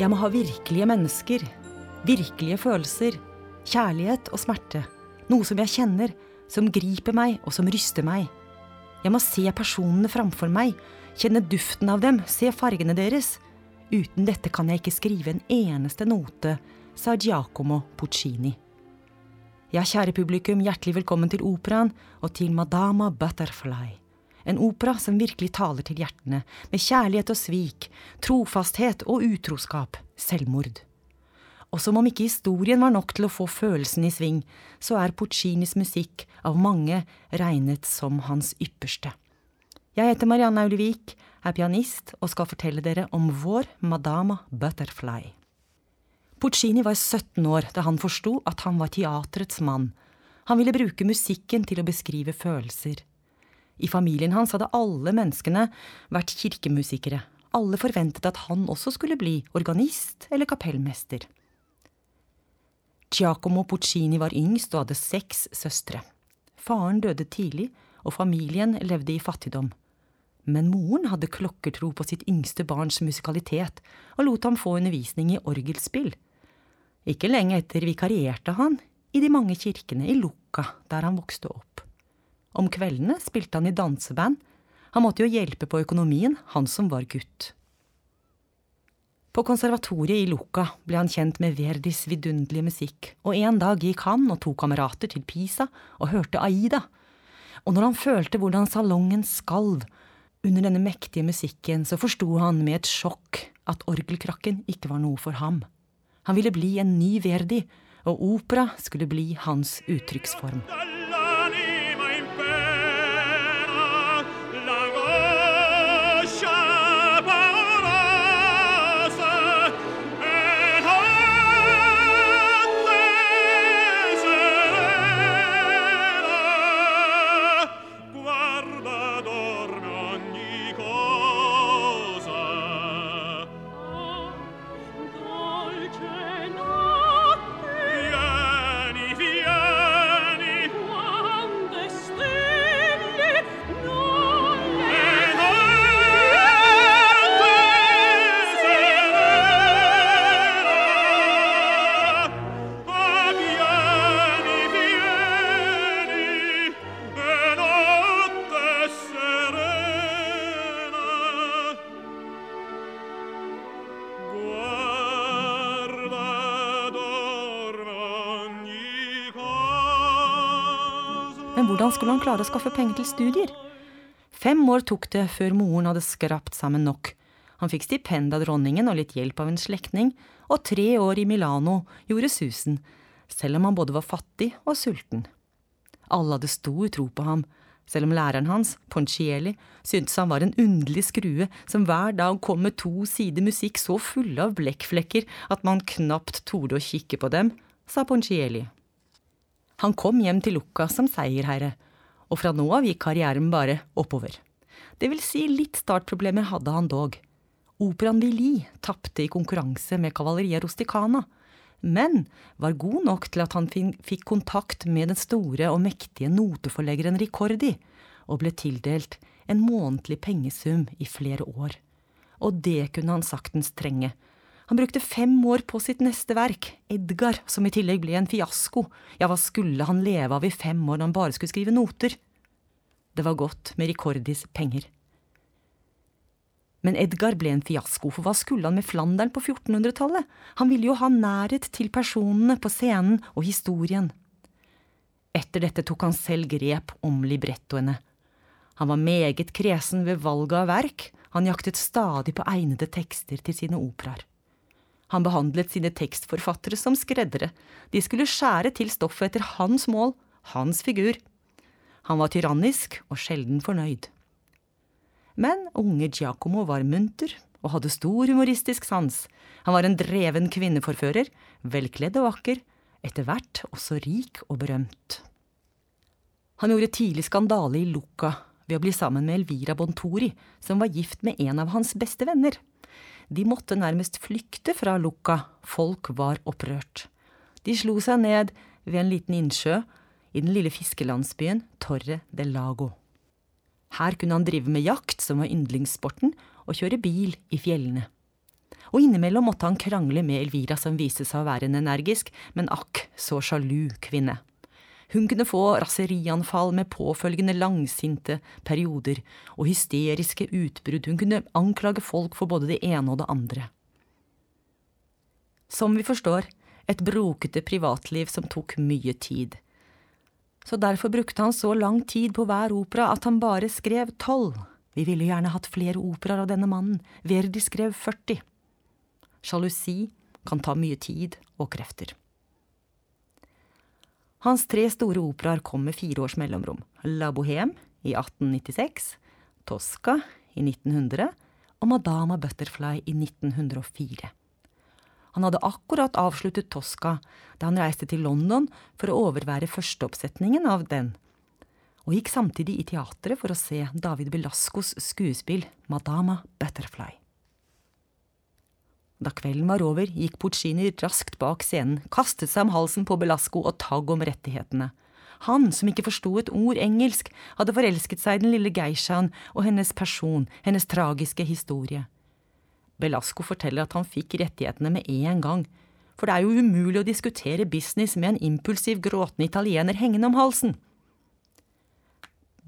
Jeg må ha virkelige mennesker, virkelige følelser, kjærlighet og smerte. Noe som jeg kjenner, som griper meg og som ryster meg. Jeg må se personene framfor meg, kjenne duften av dem, se fargene deres. Uten dette kan jeg ikke skrive en eneste note, sa Giacomo Puccini. Ja, kjære publikum, hjertelig velkommen til operaen og til Madama Butterfly. En opera som virkelig taler til hjertene, med kjærlighet og svik, trofasthet og utroskap, selvmord. Og som om ikke historien var nok til å få følelsen i sving, så er Puccinis musikk av mange regnet som hans ypperste. Jeg heter Marianne Aulevik, er pianist og skal fortelle dere om vår Madama Butterfly. Puccini var 17 år da han forsto at han var teatrets mann. Han ville bruke musikken til å beskrive følelser. I familien hans hadde alle menneskene vært kirkemusikere. Alle forventet at han også skulle bli organist eller kapellmester. Giacomo Puccini var yngst og hadde seks søstre. Faren døde tidlig, og familien levde i fattigdom. Men moren hadde klokkertro på sitt yngste barns musikalitet og lot ham få undervisning i orgelspill. Ikke lenge etter vikarierte han i de mange kirkene i Lucca, der han vokste opp. Om kveldene spilte han i danseband. Han måtte jo hjelpe på økonomien, han som var gutt. På konservatoriet i Lucca ble han kjent med Verdis vidunderlige musikk, og en dag gikk han og to kamerater til Pisa og hørte Aida. Og når han følte hvordan salongen skalv under denne mektige musikken, så forsto han med et sjokk at orgelkrakken ikke var noe for ham. Han ville bli en ny Verdi, og opera skulle bli hans uttrykksform. Hvordan skulle han klare å skaffe penger til studier? Fem år tok det før moren hadde skrapt sammen nok. Han fikk stipend av dronningen og litt hjelp av en slektning, og tre år i Milano gjorde susen, selv om han både var fattig og sulten. Alle hadde stor tro på ham, selv om læreren hans, Poncieli, syntes han var en underlig skrue som hver dag kom med to sider musikk så fulle av blekkflekker at man knapt torde å kikke på dem, sa Poncieli. Han kom hjem til Lukka som seierherre, og fra nå av gikk karrieren bare oppover. Det vil si, litt startproblemer hadde han dog. Operaen Vili tapte i konkurranse med Cavalleria Rusticana, men var god nok til at han fikk kontakt med den store og mektige noteforleggeren Ricordi, og ble tildelt en månedlig pengesum i flere år. Og det kunne han saktens trenge, han brukte fem år på sitt neste verk, Edgar, som i tillegg ble en fiasko. Ja, hva skulle han leve av i fem år når han bare skulle skrive noter? Det var godt med Ricordis penger. Men Edgar ble en fiasko, for hva skulle han med Flandern på 1400-tallet? Han ville jo ha nærhet til personene på scenen og historien. Etter dette tok han selv grep om librettoene. Han var meget kresen ved valget av verk, han jaktet stadig på egnede tekster til sine operaer. Han behandlet sine tekstforfattere som skreddere. De skulle skjære til stoffet etter hans mål, hans figur. Han var tyrannisk og sjelden fornøyd. Men unge Giacomo var munter og hadde stor humoristisk sans. Han var en dreven kvinneforfører, velkledd og vakker, etter hvert også rik og berømt. Han gjorde tidlig skandale i Lucca ved å bli sammen med Elvira Bontori, som var gift med en av hans beste venner. De måtte nærmest flykte fra lukka, folk var opprørt. De slo seg ned ved en liten innsjø i den lille fiskelandsbyen Torre del Lago. Her kunne han drive med jakt, som var yndlingssporten, og kjøre bil i fjellene. og innimellom måtte han krangle med Elvira som viste seg å være en energisk, men akk så sjalu kvinne. Hun kunne få raserianfall med påfølgende langsinte perioder og hysteriske utbrudd, hun kunne anklage folk for både det ene og det andre. Som vi forstår, et brokete privatliv som tok mye tid. Så derfor brukte han så lang tid på hver opera at han bare skrev tolv. Vi ville gjerne hatt flere operaer av denne mannen, Verdi skrev 40. Sjalusi kan ta mye tid og krefter. Hans tre store operaer kom med fire års mellomrom. La Bohème i 1896, Tosca i 1900 og Madama Butterfly i 1904. Han hadde akkurat avsluttet Tosca da han reiste til London for å overvære førsteoppsetningen av den, og gikk samtidig i teatret for å se David Belascos skuespill Madama Butterfly. Da kvelden var over, gikk Puccini raskt bak scenen, kastet seg om halsen på Belasco og tagg om rettighetene. Han, som ikke forsto et ord engelsk, hadde forelsket seg i den lille geishaen og hennes person, hennes tragiske historie. Belasco forteller at han fikk rettighetene med en gang, for det er jo umulig å diskutere business med en impulsiv, gråtende italiener hengende om halsen.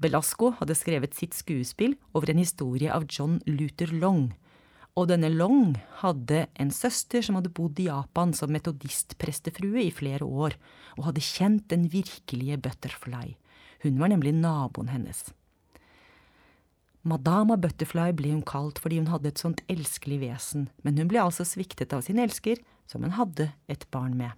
Belasco hadde skrevet sitt skuespill over en historie av John Luther Long, og denne Long hadde en søster som hadde bodd i Japan som metodistprestefrue i flere år, og hadde kjent den virkelige Butterfly. Hun var nemlig naboen hennes. Madama Butterfly ble hun kalt fordi hun hadde et sånt elskelig vesen, men hun ble altså sviktet av sin elsker, som hun hadde et barn med.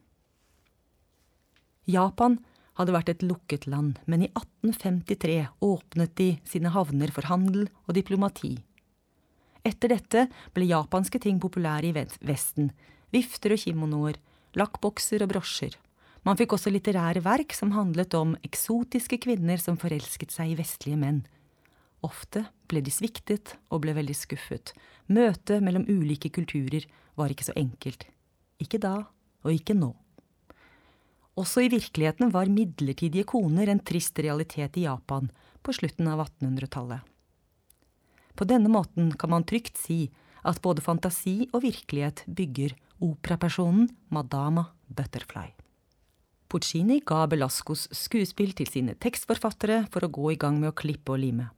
Japan hadde vært et lukket land, men i 1853 åpnet de sine havner for handel og diplomati. Etter dette ble japanske ting populære i Vesten. Vifter og kimonoer, lakkbokser og brosjer. Man fikk også litterære verk som handlet om eksotiske kvinner som forelsket seg i vestlige menn. Ofte ble de sviktet og ble veldig skuffet. Møtet mellom ulike kulturer var ikke så enkelt. Ikke da, og ikke nå. Også i virkeligheten var midlertidige koner en trist realitet i Japan på slutten av 1800-tallet. På denne måten kan man trygt si at både fantasi og virkelighet bygger operapersonen Madama Butterfly. Puccini ga Belascos skuespill til sine tekstforfattere for å gå i gang med å klippe og lime.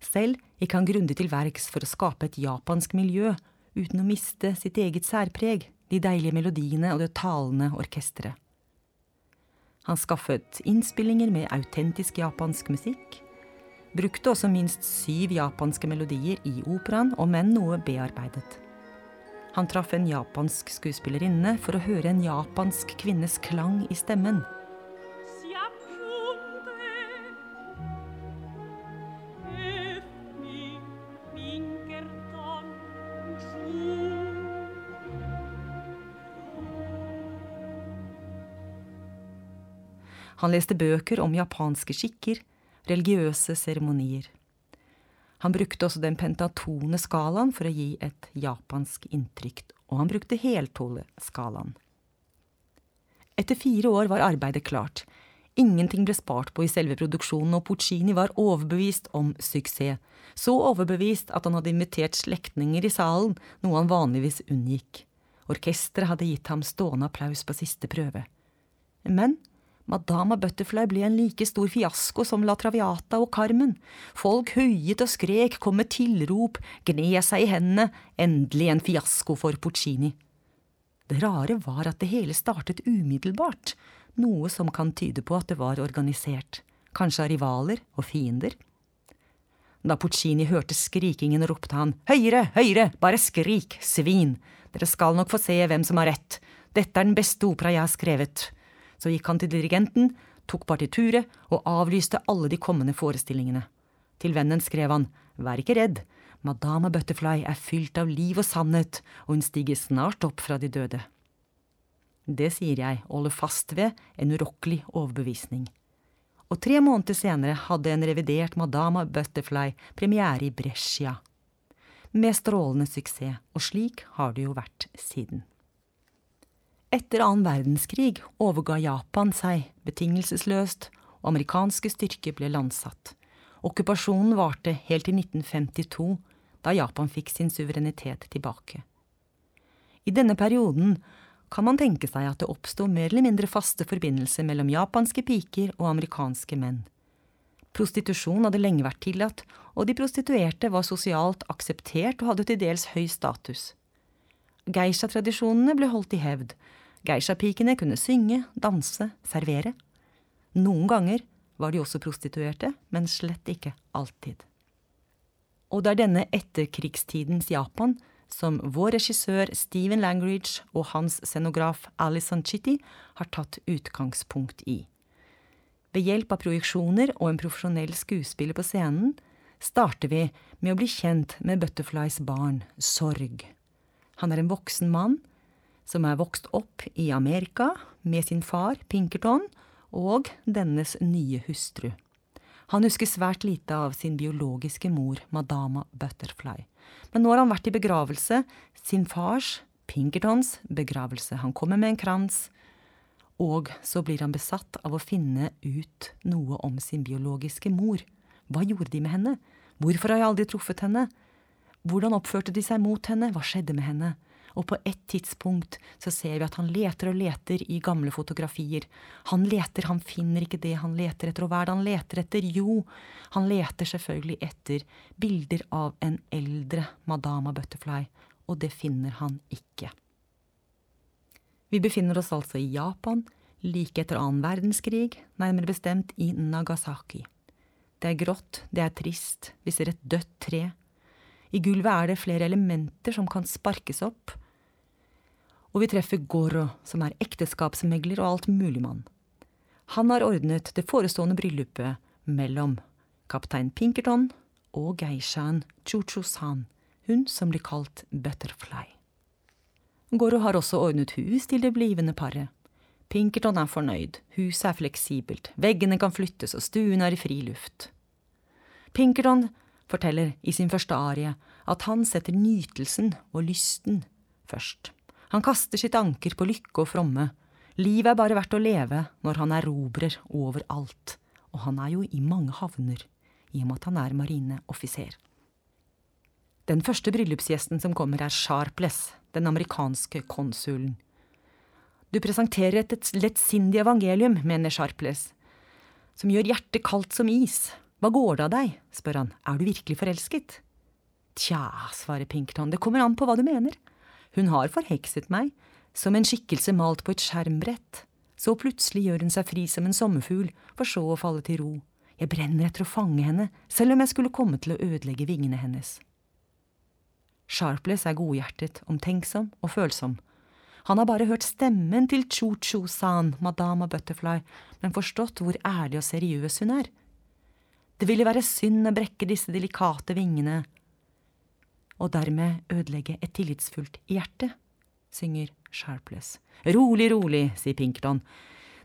Selv gikk han grundig til verks for å skape et japansk miljø, uten å miste sitt eget særpreg, de deilige melodiene og det talende orkesteret. Han skaffet innspillinger med autentisk japansk musikk, brukte også minst syv japanske melodier i operaen, om enn noe bearbeidet. Han traff en japansk skuespillerinne for å høre en japansk kvinnes klang i stemmen. Han leste bøker om japanske skikker, religiøse seremonier. Han brukte også den pentatone skalaen for å gi et japansk inntrykk, og han brukte heltoleskalaen. Etter fire år var arbeidet klart. Ingenting ble spart på i selve produksjonen, og Puccini var overbevist om suksess. Så overbevist at han hadde invitert slektninger i salen, noe han vanligvis unngikk. Orkesteret hadde gitt ham stående applaus på siste prøve. Men Madama Butterfly ble en like stor fiasko som La Traviata og Carmen. Folk høyet og skrek, kom med tilrop, gned seg i hendene, endelig en fiasko for Puccini. Det rare var at det hele startet umiddelbart, noe som kan tyde på at det var organisert, kanskje av rivaler og fiender. Da Puccini hørte skrikingen, ropte han høyere, høyere, bare skrik, svin, dere skal nok få se hvem som har rett, dette er den beste opera jeg har skrevet. Så gikk han til dirigenten, tok partituret og avlyste alle de kommende forestillingene. Til vennen skrev han Vær ikke redd, Madame Butterfly er fylt av liv og sannhet, og hun stiger snart opp fra de døde. Det sier jeg holder fast ved en urokkelig overbevisning. Og tre måneder senere hadde en revidert Madame Butterfly premiere i Brescia. Med strålende suksess, og slik har det jo vært siden. Etter annen verdenskrig overga Japan seg betingelsesløst, og amerikanske styrker ble landsatt. Okkupasjonen varte helt til 1952, da Japan fikk sin suverenitet tilbake. I denne perioden kan man tenke seg at det oppsto mer eller mindre faste forbindelser mellom japanske piker og amerikanske menn. Prostitusjon hadde lenge vært tillatt, og de prostituerte var sosialt akseptert og hadde til dels høy status. Geisha-tradisjonene ble holdt i hevd. Geisha-pikene kunne synge, danse, servere. Noen ganger var de også prostituerte, men slett ikke alltid. Og det er denne etterkrigstidens Japan som vår regissør Steven Langridge og hans scenograf Alison Chitty har tatt utgangspunkt i. Ved hjelp av projeksjoner og en profesjonell skuespiller på scenen starter vi med å bli kjent med Butterflies barn, Sorg. Han er en voksen mann som er vokst opp i Amerika med sin far, Pinkerton, og dennes nye hustru. Han husker svært lite av sin biologiske mor, madama Butterfly. Men nå har han vært i begravelse, sin fars, Pinkertons, begravelse. Han kommer med en krans, og så blir han besatt av å finne ut noe om sin biologiske mor. Hva gjorde de med henne? Hvorfor har jeg aldri truffet henne? Hvordan oppførte de seg mot henne? Hva skjedde med henne? Og på et tidspunkt så ser vi at han leter og leter i gamle fotografier. Han leter, han finner ikke det han leter etter, og hva er det han leter etter? Jo, han leter selvfølgelig etter bilder av en eldre Madama Butterfly, og det finner han ikke. Vi befinner oss altså i Japan, like etter annen verdenskrig, nærmere bestemt i Nagasaki. Det er grått, det er trist, vi ser et dødt tre. I gulvet er det flere elementer som kan sparkes opp, og vi treffer Goro, som er ekteskapsmegler og altmuligmann. Han har ordnet det forestående bryllupet mellom kaptein Pinkerton og geishaen Chuchu-san, hun som blir kalt Butterfly. Goro har også ordnet hus til det blivende paret. Pinkerton er fornøyd, huset er fleksibelt, veggene kan flyttes og stuen er i fri luft. Pinkerton forteller i sin første arie at han setter nytelsen og lysten først. Han kaster sitt anker på lykke og fromme. Livet er bare verdt å leve når han erobrer overalt, og han er jo i mange havner, i og med at han er marineoffiser. Den første bryllupsgjesten som kommer, er Sharpless, den amerikanske konsulen. Du presenterer et lettsindig evangelium, mener Sharpless, som gjør hjertet kaldt som is. Hva går det av deg? spør han, er du virkelig forelsket? Tja, svarer Pinkerton, det kommer an på hva du mener. Hun har forhekset meg, som en skikkelse malt på et skjermbrett. Så plutselig gjør hun seg fri som en sommerfugl, for så å falle til ro. Jeg brenner etter å fange henne, selv om jeg skulle komme til å ødelegge vingene hennes. Sharpless er godhjertet, omtenksom og følsom. Han har bare hørt stemmen til Cho-Cho-san, madama Butterfly, men forstått hvor ærlig og seriøs hun er. Det ville være synd å brekke disse delikate vingene, og dermed ødelegge et tillitsfullt hjerte, synger Sharpless. Rolig, rolig, sier Pinkerton.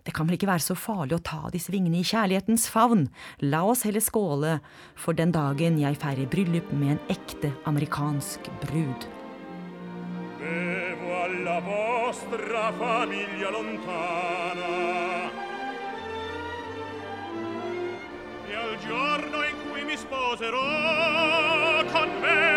Det kan vel ikke være så farlig å ta disse vingene i kjærlighetens favn. La oss heller skåle for den dagen jeg feirer bryllup med en ekte amerikansk brud. Bevo alla vostra famiglia lontana E al giorno in cui mi sposerò con me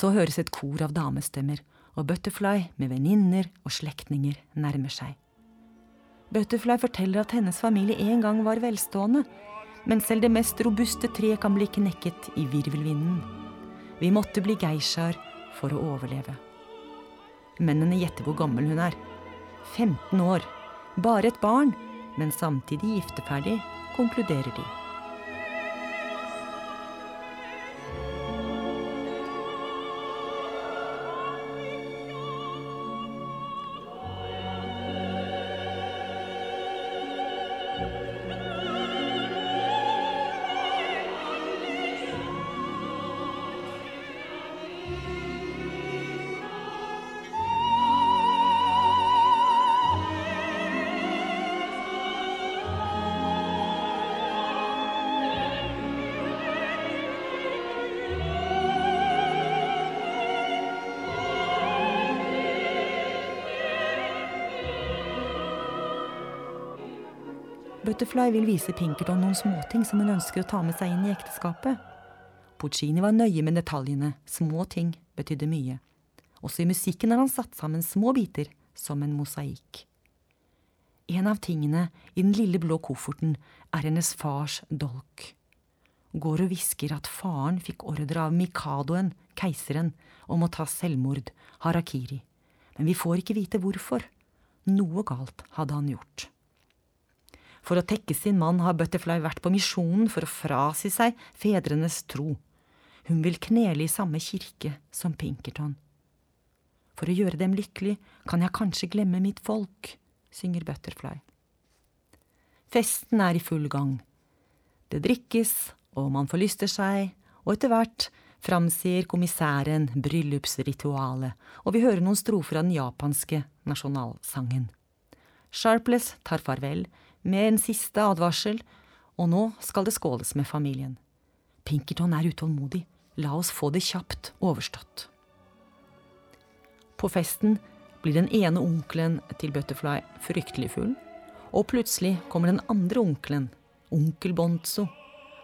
Så høres et kor av damestemmer, og Butterfly med venninner og slektninger nærmer seg. Butterfly forteller at hennes familie en gang var velstående, men selv det mest robuste tre kan bli knekket i virvelvinden. Vi måtte bli geishaer for å overleve. Mennene gjetter hvor gammel hun er. 15 år. Bare et barn, men samtidig gifteferdig, konkluderer de. Butterfly vil vise Pinkerton noen småting som hun ønsker å ta med seg inn i ekteskapet. Puccini var nøye med detaljene, små ting betydde mye. Også i musikken har han satt sammen små biter, som en mosaikk. En av tingene i den lille blå kofferten er hennes fars dolk. Går og hvisker at faren fikk ordre av Mikadoen, keiseren, om å ta selvmord, harakiri, men vi får ikke vite hvorfor. Noe galt hadde han gjort. For å tekke sin mann har Butterfly vært på misjonen for å frasi seg fedrenes tro. Hun vil knele i samme kirke som Pinkerton. For å gjøre dem lykkelig kan jeg kanskje glemme mitt folk, synger Butterfly. Festen er i full gang. Det drikkes, og man forlyster seg, og etter hvert framsier kommissæren bryllupsritualet, og vi hører noen strofer av den japanske nasjonalsangen. Sharpless tar farvel med en siste advarsel, og nå skal det skåles med familien. Pinkerton er utålmodig, la oss få det kjapt overstått. På festen blir den ene onkelen til Butterfly fryktelig full, og plutselig kommer den andre onkelen, onkel Bonzo.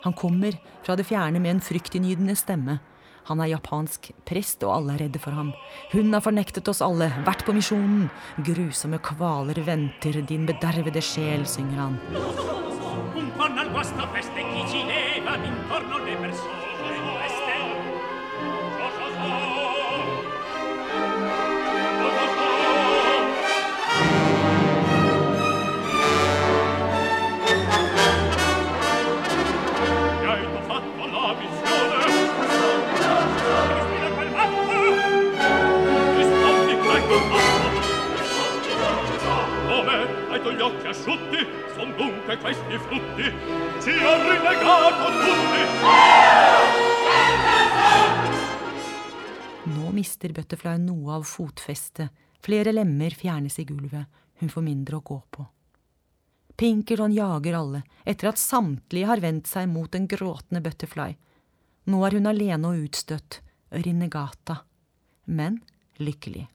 Han kommer fra det fjerne med en fryktinngytende stemme. Han er japansk prest, og alle er redde for ham. Hun har fornektet oss alle, vært på misjonen. Grusomme kvaler venter din bedervede sjel, synger han. Un Fotfestet. Flere lemmer fjernes i gulvet. Hun får mindre å gå på. Pinkerton jager alle, etter at samtlige har vendt seg mot den gråtende Butterfly. Nå er hun alene og utstøtt, Rinnegata, men lykkelig.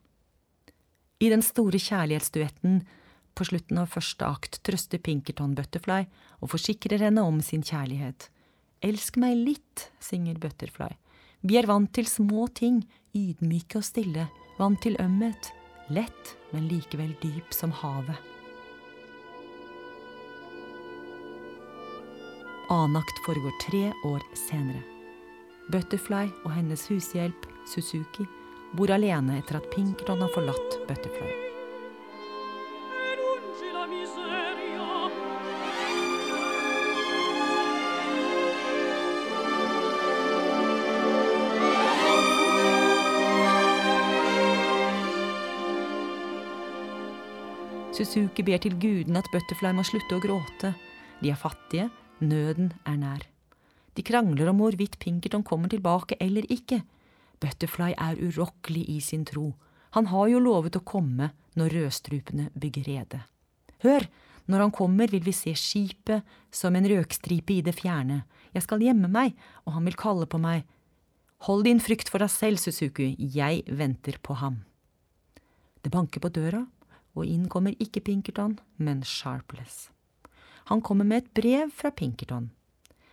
I den store kjærlighetsduetten på slutten av første akt trøster Pinkerton Butterfly og forsikrer henne om sin kjærlighet. Elsk meg litt, synger Butterfly. Vi er vant til små ting, ydmyke og stille, vant til ømhet. Lett, men likevel dyp som havet. Anakt foregår tre år senere. Butterfly og hennes hushjelp, Suzuki, bor alene etter at Pinkerton har forlatt Butterfly. Suzuki ber til gudene at Butterfly må slutte å gråte. De er fattige, nøden er nær. De krangler om hvorvidt Pinkerton kommer tilbake eller ikke. Butterfly er urokkelig i sin tro. Han har jo lovet å komme når rødstrupene bygger rede. Hør, når han kommer vil vi se skipet som en røkstripe i det fjerne. Jeg skal gjemme meg, og han vil kalle på meg. Hold din frykt for deg selv, Suzuku, jeg venter på ham. Det banker på døra, og inn kommer ikke Pinkerton, men Sharpless. Han kommer med et brev fra Pinkerton.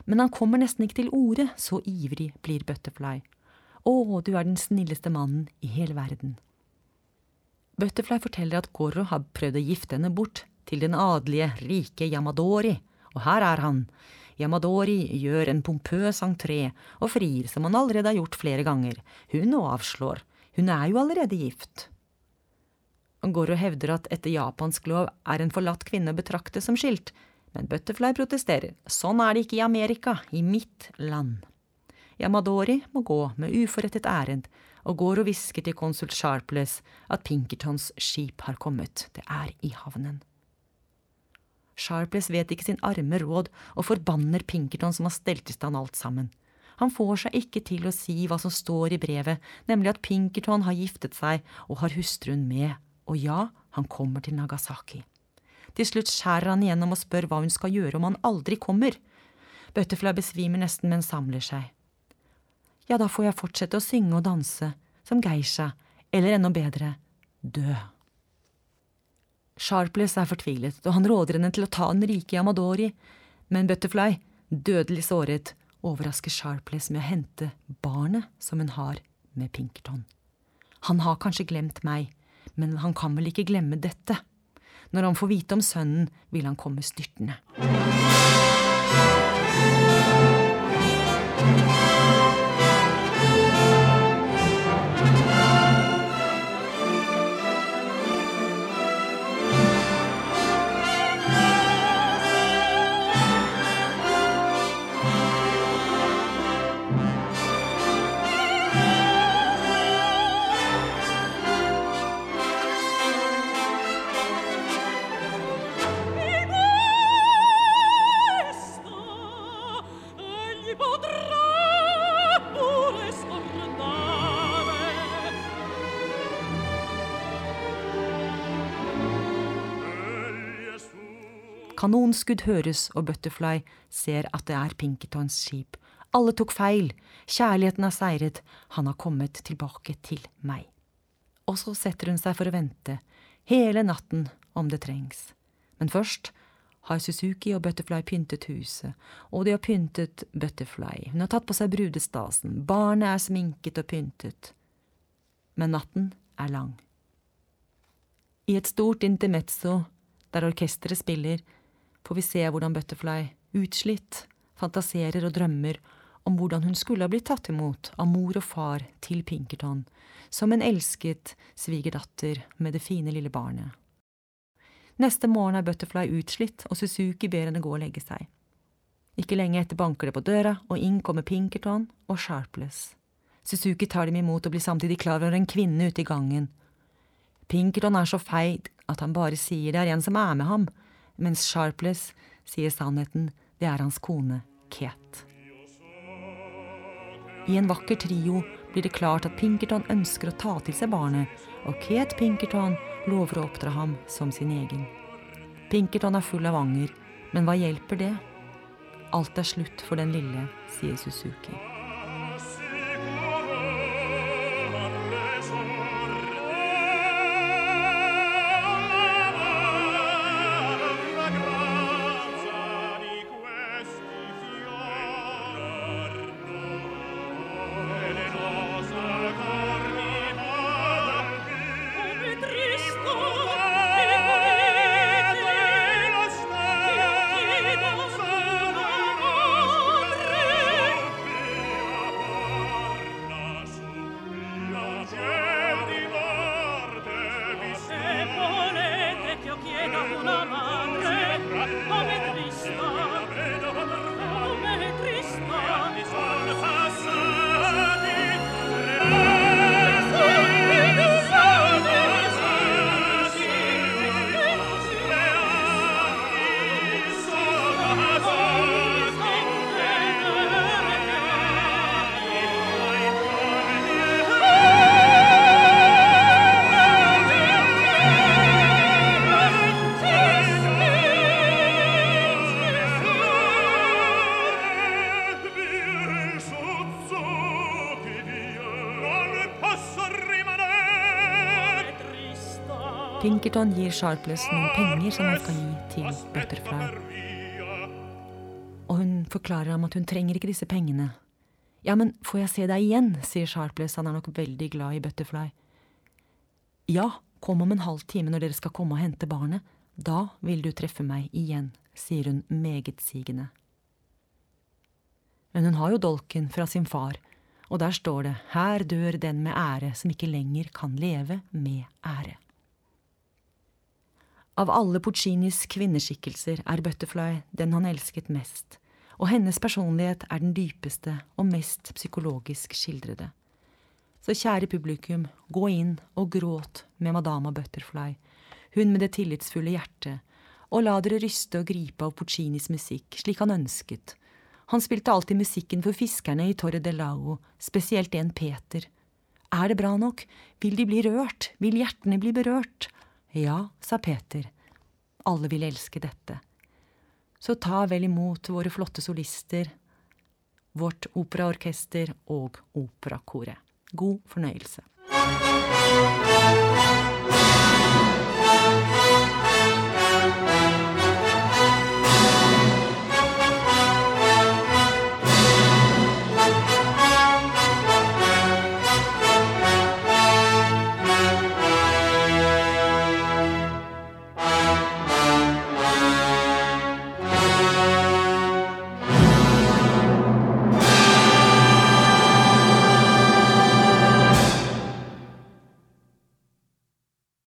Men han kommer nesten ikke til orde, så ivrig blir Butterfly. Å, du er den snilleste mannen i hele verden. Butterfly forteller at Goro har prøvd å gifte henne bort til den adelige, rike Yamadori, og her er han. Yamadori gjør en pompøs entré og frir som han allerede har gjort flere ganger. Hun avslår. Hun er jo allerede gift. Han går og hevder at etter japansk lov er en forlatt kvinne å betrakte som skilt, men Butterfly protesterer. Sånn er det ikke i Amerika, i mitt land. Yamadori må gå med uforrettet ærend, og går og hvisker til konsul Sharpless at Pinkertons skip har kommet, det er i havnen. Sharpless vet ikke sin arme råd og forbanner Pinkerton som har stelt i stand alt sammen. Han får seg ikke til å si hva som står i brevet, nemlig at Pinkerton har giftet seg og har hustruen med og ja, han kommer til Nagasaki. Til slutt skjærer han igjennom og spør hva hun skal gjøre om han aldri kommer. Butterfly besvimer nesten, men samler seg. Ja, da får jeg fortsette å synge og danse, som geisha, eller enda bedre, dø. Sharpless er fortvilet, og han råder henne til å ta den rike Amadori, men Butterfly, dødelig såret, overrasker Sharpless med å hente barnet som hun har med Pinkerton. Han har kanskje glemt meg, men han kan vel ikke glemme dette. Når han får vite om sønnen, vil han komme styrtende. Kanonskudd høres, og Butterfly ser at det er Pinkertons skip. Alle tok feil. Kjærligheten har seiret. Han har kommet tilbake til meg. Og så setter hun seg for å vente, hele natten om det trengs. Men først har Suzuki og Butterfly pyntet huset, og de har pyntet Butterfly. Hun har tatt på seg brudestasen, barnet er sminket og pyntet. Men natten er lang. I et stort intermezzo, der orkesteret spiller, får vi se hvordan Butterfly, utslitt, fantaserer og drømmer om hvordan hun skulle ha blitt tatt imot av mor og far til Pinkerton, som en elsket svigerdatter med det fine lille barnet. Neste morgen er Butterfly utslitt, og Suzuki ber henne gå og legge seg. Ikke lenge etter banker det på døra, og inn kommer Pinkerton og Sharpless. Suzuki tar dem imot og blir samtidig klar over en kvinne ute i gangen. Pinkerton er så feit at han bare sier det er en som er med ham, mens Sharpless sier sannheten, det er hans kone, Kate. I en vakker trio blir det klart at Pinkerton ønsker å ta til seg barnet, og Kate Pinkerton lover å oppdra ham som sin egen. Pinkerton er full av anger, men hva hjelper det? Alt er slutt for den lille, sier Suzuki. Pinkerton gir Sharpless noen penger som han skal gi til Butterfly. Og hun forklarer ham at hun trenger ikke disse pengene. Ja, men får jeg se deg igjen, sier Sharpless, han er nok veldig glad i Butterfly. Ja, kom om en halv time når dere skal komme og hente barnet. Da vil du treffe meg igjen, sier hun megetsigende. Men hun har jo dolken fra sin far, og der står det Her dør den med ære som ikke lenger kan leve med ære. Av alle Puccinis kvinneskikkelser er Butterfly den han elsket mest, og hennes personlighet er den dypeste og mest psykologisk skildrede. Så kjære publikum, gå inn og gråt med Madama Butterfly, hun med det tillitsfulle hjertet, og la dere ryste og gripe av Puccinis musikk slik han ønsket. Han spilte alltid musikken for fiskerne i Torre del Lago, spesielt en Peter. Er det bra nok? Vil de bli rørt? Vil hjertene bli berørt? Ja, sa Peter, alle vil elske dette. Så ta vel imot våre flotte solister, vårt operaorkester og operakoret. God fornøyelse.